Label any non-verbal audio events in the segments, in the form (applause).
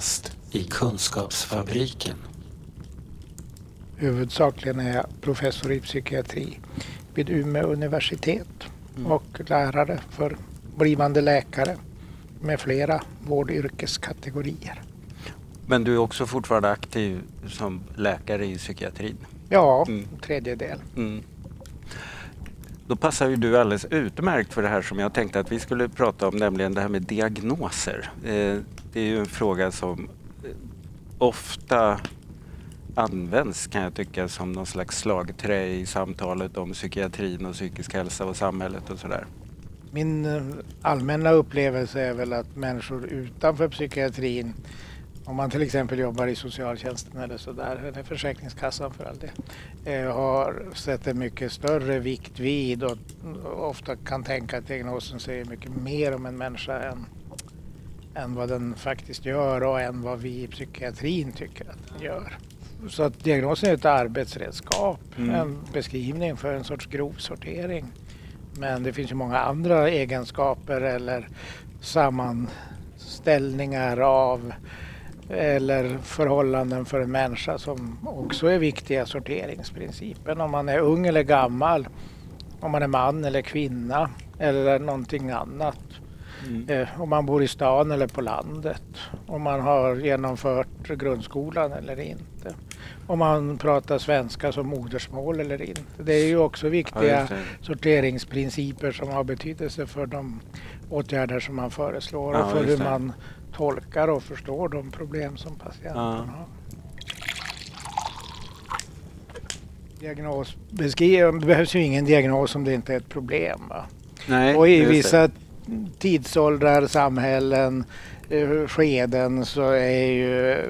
Kafferast i Kunskapsfabriken. Huvudsakligen är jag professor i psykiatri vid Umeå universitet Mm. och lärare för blivande läkare med flera vårdyrkeskategorier. Men du är också fortfarande aktiv som läkare i psykiatrin. Ja, Mm. tredjedel. Mm. Då passar ju du alldeles utmärkt för det här som jag tänkte att vi skulle prata om, nämligen det här med diagnoser. Eh, det är ju en fråga som eh, ofta används kan jag tycka som någon slags slagträ i samtalet om psykiatrin och psykisk hälsa och samhället och sådär. Min eh, allmänna upplevelse är väl att människor utanför psykiatrin, om man till exempel jobbar i socialtjänsten eller sådär, eller Försäkringskassan för all det, eh, har sett en mycket större vikt vid och ofta kan tänka att diagnosen säger mycket mer om en människa än, än vad den faktiskt gör och än vad vi i psykiatrin tycker att den gör. Så att diagnosen är ett arbetsredskap, Mm. en beskrivning för en sorts grovsortering. Men det finns ju många andra egenskaper eller sammanställningar av eller förhållanden för en människa som också är viktiga sorteringsprincipen. Om man är ung eller gammal, om man är man eller kvinna eller någonting annat. Eh, om man bor i stan eller på landet. Om man har genomfört grundskolan eller inte. Om man pratar svenska som modersmål eller inte. Det är ju också Ja, viktiga det. sorteringsprinciper som har betydelse för de åtgärder som man föreslår Ja, och för just hur man tolkar och förstår de problem som patienten Ja. har. Diagnosbeskriv- det behövs ju ingen diagnos om det inte är ett problem. Va? Nej, Och i vissa tidsåldrar, samhällen, eh, skeden så är ju eh,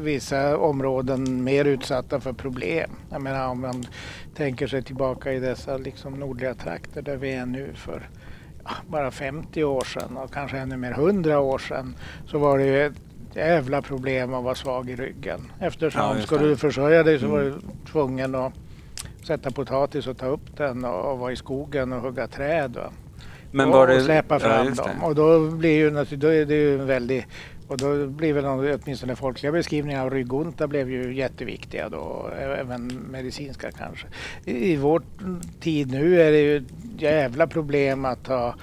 vissa områden mer utsatta för problem. Jag menar om man tänker sig tillbaka i dessa liksom nordliga trakter där vi är nu för bara 50 år sedan och kanske ännu mer 100 år sedan så var det ju ett jävla problem att vara svag i ryggen. Eftersom Ja, det. du försörja dig så Mm. var du tvungen att sätta potatis och ta upp den och, och vara i skogen och hugga träd. Va? Men och, det, släpa ja, fram det. dem. Och då blir ju då är det ju en väldig och då blir väl de- åtminstone folkliga beskrivningar av ryggonta blev ju jätteviktiga då, även medicinska kanske. I, vår tid nu är det ju jävla problem att ha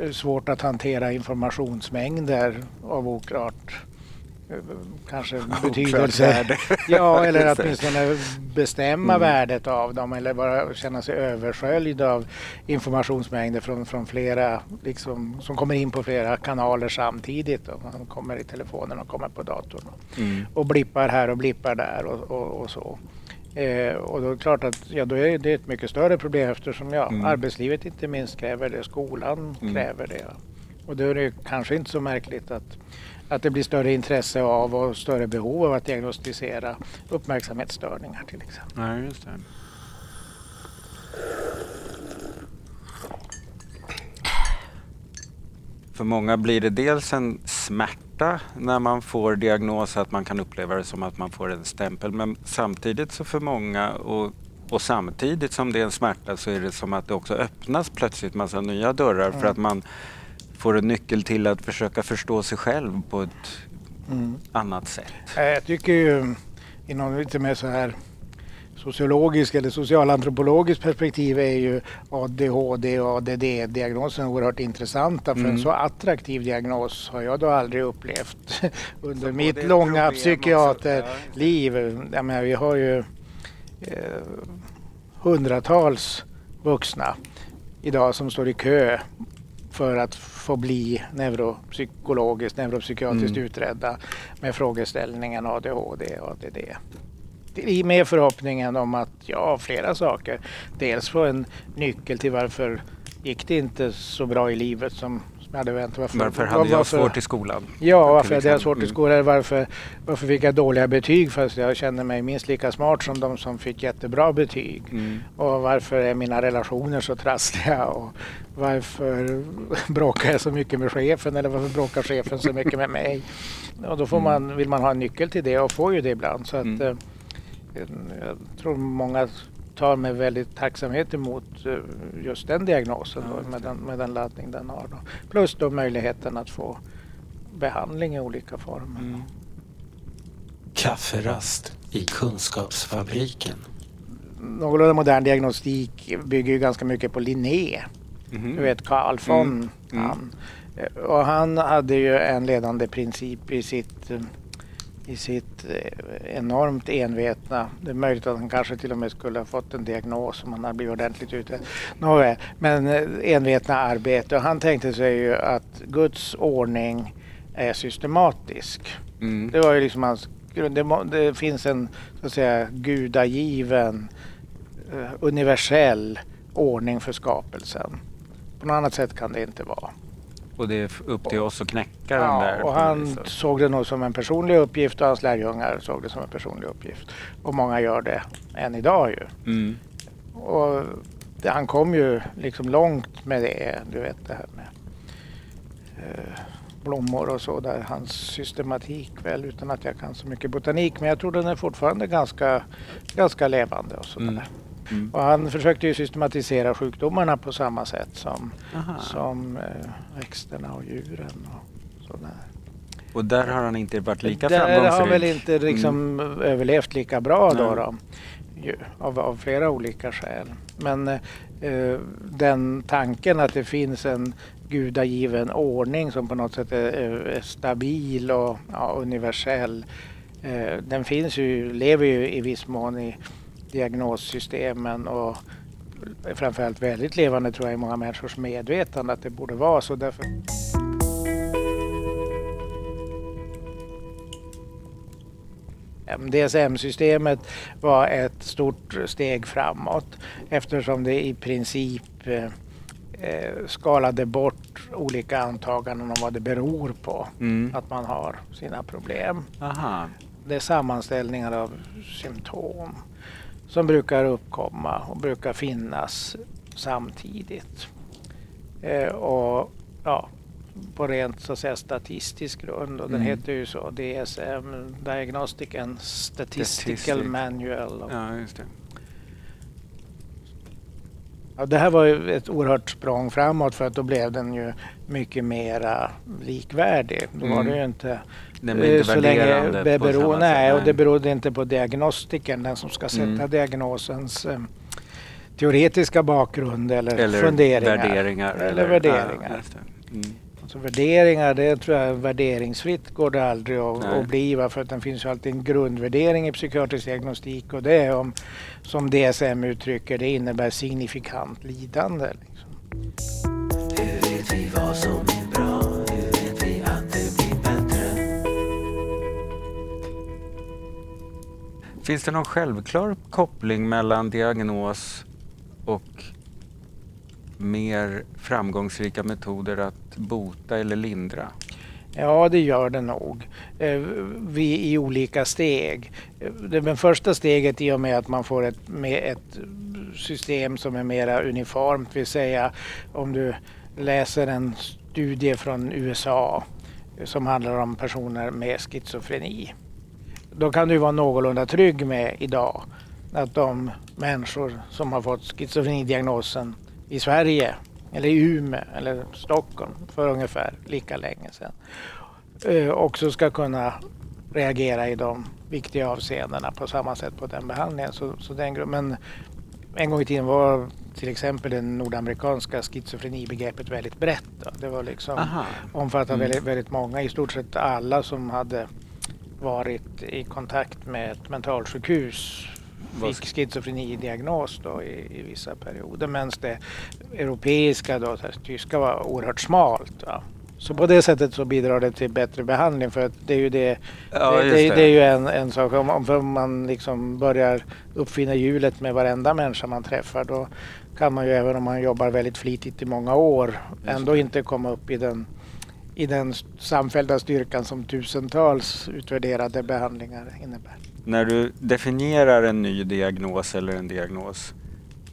eh, svårt att hantera informationsmängder av oklart kanske betydelse. (laughs) Ja, (laughs) eller åtminstone bestämma Mm. värdet av dem eller bara känna sig översköljd av informationsmängder från, från flera, liksom, som kommer in på flera kanaler samtidigt. Och man kommer i telefonen och kommer på datorn Mm. och blippar här och blippar där och, och, och så. Eh, och då är det klart att ja, då är det ett mycket större problem eftersom ja, Mm. arbetslivet inte minst kräver det, skolan Mm. kräver det. Och då är det kanske inte så märkligt att, att det blir större intresse av och större behov av att diagnostisera uppmärksamhetsstörningar till exempel. Nej, just det. För många blir det dels en smärta när man får diagnos, att man kan uppleva det som att man får en stämpel. Men samtidigt så för många och, och samtidigt som det är en smärta så är det som att det också öppnas plötsligt massa nya dörrar för Mm. att man får en nyckel till att försöka förstå sig själv på ett annat sätt. Eh, Jag tycker ju i någon lite mer så här sociologisk eller socialantropologisk perspektiv är ju ADHD och ADD-diagnosen oerhört intressanta. För Mm. en så attraktiv diagnos har jag då aldrig upplevt (laughs) under Så mitt långa psykiaterliv. Jag menar, vi har ju eh, hundratals vuxna idag som står i kö för att få bli neuropsykologiskt, neuropsykiatriskt Mm. utredda med frågeställningen ADHD och ADD. I med förhoppningen om att, ja, flera saker. Dels få en nyckel till varför gick det inte så bra i livet som hade väntat. Varför, Varför hade jag varför- svårt i skolan? Ja, varför hade jag svårt i Mm. skolan? Varför, varför fick jag dåliga betyg fast jag kände mig minst lika smart som de som fick jättebra betyg? Mm. Och varför är mina relationer så trassliga? Och varför bråkar jag så mycket med chefen? Eller varför bråkar chefen så mycket med mig? Och då får man, vill man ha en nyckel till det och får ju det ibland. Så att, Mm. eh, jag tror många tar med väldigt tacksamhet emot eh, just den diagnosen då, med, den, med den laddning den har. Då. Plus då möjligheten att få behandling i olika former. Mm. Kafferast i Kunskapsfabriken. Någorlunda modern diagnostik bygger ju ganska mycket på Linné. Mhm. Du vet Carl von. Mm. Mm. Han. Eh, Och han hade ju en ledande princip i sitt, eh, i sitt eh, enormt envetna. Det är möjligt att han kanske till och med skulle ha fått en diagnos om han hade blivit ordentligt utredd. Nåväl, men eh, envetna arbete. Och han tänkte sig ju att Guds ordning är systematisk. Mm. Det var ju liksom hans grund. Det, det finns en så att säga gudagiven eh, universell ordning för skapelsen. På något annat sätt kan det inte vara. Och det är upp till oss att knäcka den Ja, där. och han såg det nog som en personlig uppgift och hans lärjungar såg det som en personlig uppgift. Och många gör det än idag ju. Mm. Och det, han kom ju liksom långt med det, du vet det här med eh, blommor och så där, hans systematik väl utan att jag kan så mycket botanik men jag tror den är fortfarande ganska, ganska levande och sådär. Mm. Mm. Och han försökte ju systematisera sjukdomarna på samma sätt som, Aha. som eh, växterna och djuren och sådär. Och där har han inte varit lika Där framgångsrik. har väl inte liksom överlevt lika bra då, Nej. då ju, av, av flera olika skäl. Men eh, den tanken att det finns en gudagiven ordning som på något sätt är, är är stabil och ja, universell. Eh, den finns ju, lever ju i viss mån i diagnossystemen och framförallt väldigt levande tror jag i många människors medvetande att det borde vara så. Därför DSM-systemet var ett stort steg framåt eftersom det i princip eh, eh, skalade bort olika antaganden om vad det beror på Mm. att man har sina problem. Aha. Det är sammanställningar av symptom som brukar uppkomma och brukar finnas samtidigt. Eh, och ja, på rent så att säga, statistisk grund och den Mm. heter ju så DSM, Diagnostic and Statistical Statistic. Manual. Och, Ja, just det. ja, det här var ju ett oerhört språng framåt för att då blev den ju mycket mera likvärdig. Då var Mm. det ju inte Den blir inte Eh, så länge värderande det på beror, samma nej, sätt. och det berodde inte på diagnostiken, den som ska sätta Mm. diagnosens eh, teoretiska bakgrund eller, Eller funderingar. värderingar. Eller värderingar. Ja. Mm. Alltså värderingar, det tror jag värderingsfritt går det aldrig att, att bli. va, För att det finns ju alltid en grundvärdering i psykiatrisk diagnostik och det är om, som DSM uttrycker, det innebär signifikant lidande. Liksom. Finns det någon självklar koppling mellan diagnos och mer framgångsrika metoder att bota eller lindra? Ja, det gör det nog. Eh, vi i olika steg. Det första steget i och med att man får ett, med ett system som är mera uniformt, vill säga om du läser en studie från USA som handlar om personer med schizofreni. Då kan du vara någorlunda trygg med idag att de människor som har fått schizofrenidiagnosen i Sverige eller i Umeå eller Stockholm för ungefär lika länge sedan eh, också ska kunna reagera i de viktiga avseendena på samma sätt på den behandlingen. Så, så den, men en gång i tiden var till exempel det nordamerikanska schizofrenibegreppet väldigt brett. Då. Det var liksom Aha. omfattade Mm. väldigt, väldigt många, i stort sett alla som hade varit i kontakt med ett mentalsjukhus fick schizofrenidiagnos då i, i vissa perioder medan det europeiska, då, här, tyska var oerhört smalt. Va? Så på det sättet så bidrar det till bättre behandling för att det är ju det Ja, det, just det, det. är ju en, en sak, om, om man liksom börjar uppfinna hjulet med varenda människa man träffar då kan man ju även om man jobbar väldigt flitigt i många år ändå det. inte komma upp i den, i den samfällda styrkan som tusentals utvärderade behandlingar innebär. När du definierar en ny diagnos eller en diagnos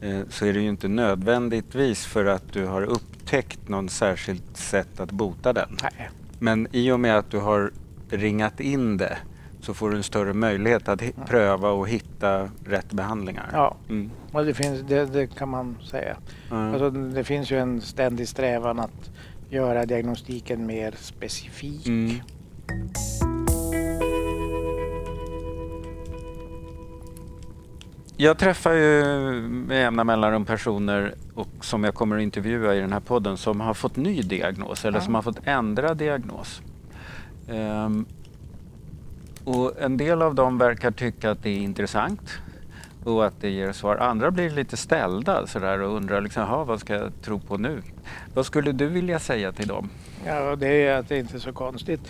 eh, så är det ju inte nödvändigtvis för att du har upptäckt någon särskilt sätt att bota den. Nej. Men i och med att du har ringat in det så får du en större möjlighet att hi- pröva och hitta rätt behandlingar. Ja, Mm. och det, finns, det, det kan man säga. Ja. Alltså, det finns ju en ständig strävan att göra diagnostiken mer specifik. Mm. Jag träffar ju med jämna mellanrum personer och som jag kommer att intervjua i den här podden som har fått ny diagnos eller Ja. som har fått ändra diagnos. Ehm, och en del av dem verkar tycka att det är intressant och att det ger svar. Andra blir lite ställda sådär och undrar liksom, "Jaha, vad ska jag tro på nu? Vad skulle du vilja säga till dem? Ja, det är att det inte är så konstigt.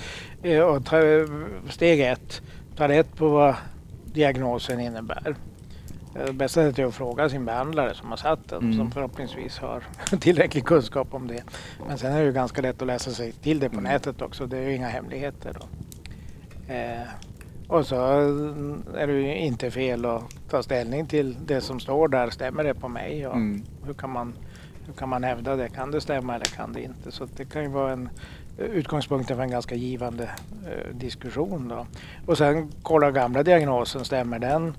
Eh, Och ta, steg ett, ta rätt på vad diagnosen innebär. Eh, Det bästa sättet är att fråga sin behandlare som har satt den, Mm. som förhoppningsvis har (laughs) tillräcklig kunskap om det. Men sen är det ju ganska lätt att läsa sig till det på Mm. nätet också. Det är ju inga hemligheter. Då. Eh, och så mm, är det ju inte fel att ta ställning till det som står där. Stämmer det på mig? Och Mm. hur, kan man, hur kan man hävda det? Kan det stämma eller kan det inte? Så det kan ju vara en utgångspunkten för en ganska givande eh, diskussion. Då. Och sen kolla gamla diagnosen, stämmer den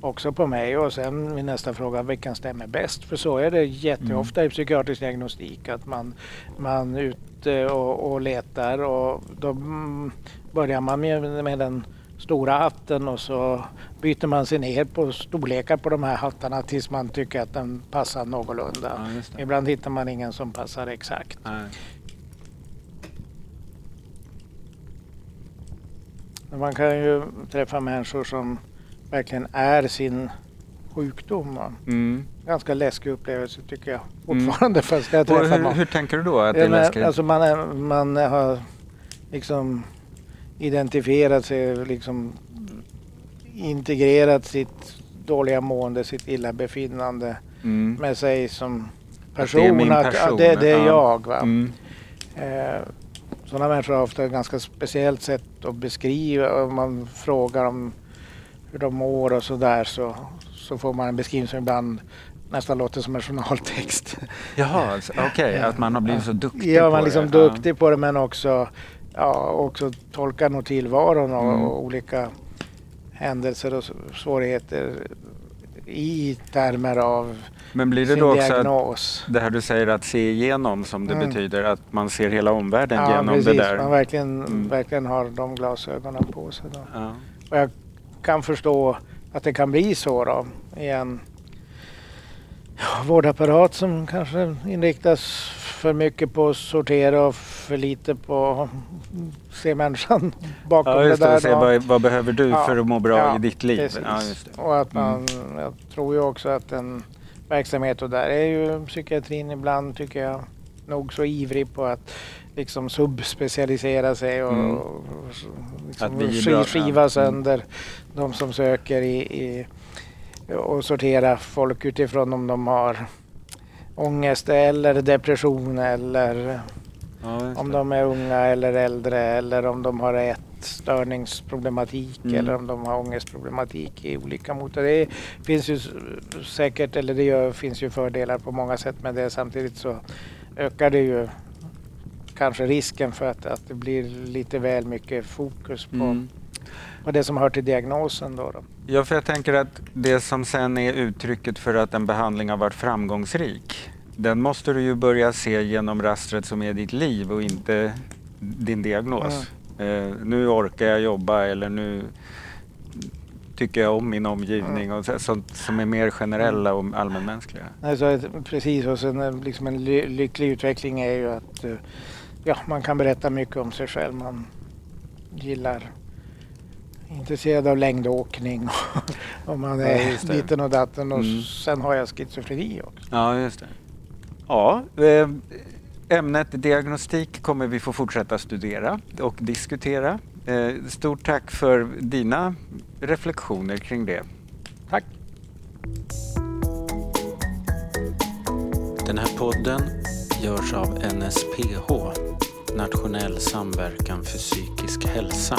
också på mig? Och sen min nästa fråga, vilken stämmer bäst? För så är det jätteofta i psykiatrisk diagnostik att man, man är ute och, och letar och då mm, börjar man med, med den stora hatten och så byter man sig ner på storlekar på de här hattarna tills man tycker att den passar någorlunda. Ja. Ibland hittar man ingen som passar exakt. Nej. Man kan ju träffa människor som verkligen är sin sjukdom. Mm. Ganska läskig upplevelse tycker jag fortfarande fast jag träffar hur, någon. hur tänker du då att det är läskigt? alltså man, är, man har liksom identifierat sig, liksom integrerat sitt dåliga mående, sitt illabefinnande Mm. med sig som det är person. min att- person, att det, det är ja. jag. Va? Mm. Eh, sådana människor har ofta ett ganska speciellt sätt att beskriva. Om man frågar om hur de mår och sådär så, så får man en beskrivning som ibland nästan låter som en journaltext. Jaha, alltså, okej, Ja. att man har blivit så duktig Ja, på man är liksom det. duktig på det men också, ja, också tolkar nog tillvaron och, Mm. och olika händelser och svårigheter i termer av. Men blir det sin då också att diagnos. det här du säger att se igenom som det Mm. betyder, att man ser hela omvärlden Ja, genom precis. det där? Man verkligen, Mm. verkligen har de glasögonen på sig. Då. Ja. Och jag kan förstå att det kan bli så då i en ja, vårdapparat som kanske inriktas för mycket på att sortera och för lite på att se människan (laughs) bakom Ja, just det där. Se vad, vad behöver du Ja, för att må bra ja, i ditt liv? Ja. Och att man, Mm. jag tror ju också att en verksamhet och där är ju psykiatrin ibland tycker jag nog så ivrig på att liksom subspecialisera sig och, Mm. och liksom skiva Mm. sönder de som söker i, i och sortera folk utifrån om de har ångest eller depression eller Ja, om de är unga eller äldre eller om de har ätstörningsproblematik Mm. eller om de har ångestproblematik i olika motor. Det finns ju säkert, eller det finns ju fördelar på många sätt med det. Samtidigt så ökar det ju kanske risken för att, att det blir lite väl mycket fokus på, Mm. på det som hör till diagnosen. Då, då. Ja, för jag tänker att det som sen är uttrycket för att en behandling har varit framgångsrik, den måste du ju börja se genom rastret som är ditt liv och inte din diagnos. Eh, nu orkar jag jobba eller nu tycker jag om min omgivning och så, sånt som är mer generella och allmänmänskliga. Alltså, precis, och sen eh, liksom en ly- lycklig utveckling är ju att eh, ja, man kan berätta mycket om sig själv. Man gillar intresserad av längdåkning och, (laughs) man Ja, är det. ditten och datten och Mm. sen har jag schizofreni också. Ja, just det. Ja, eh, ämnet diagnostik kommer vi få fortsätta studera och diskutera. Eh, Stort tack för dina reflektioner kring det. Tack! Den här podden görs av NSPH, Nationell samverkan för psykisk hälsa.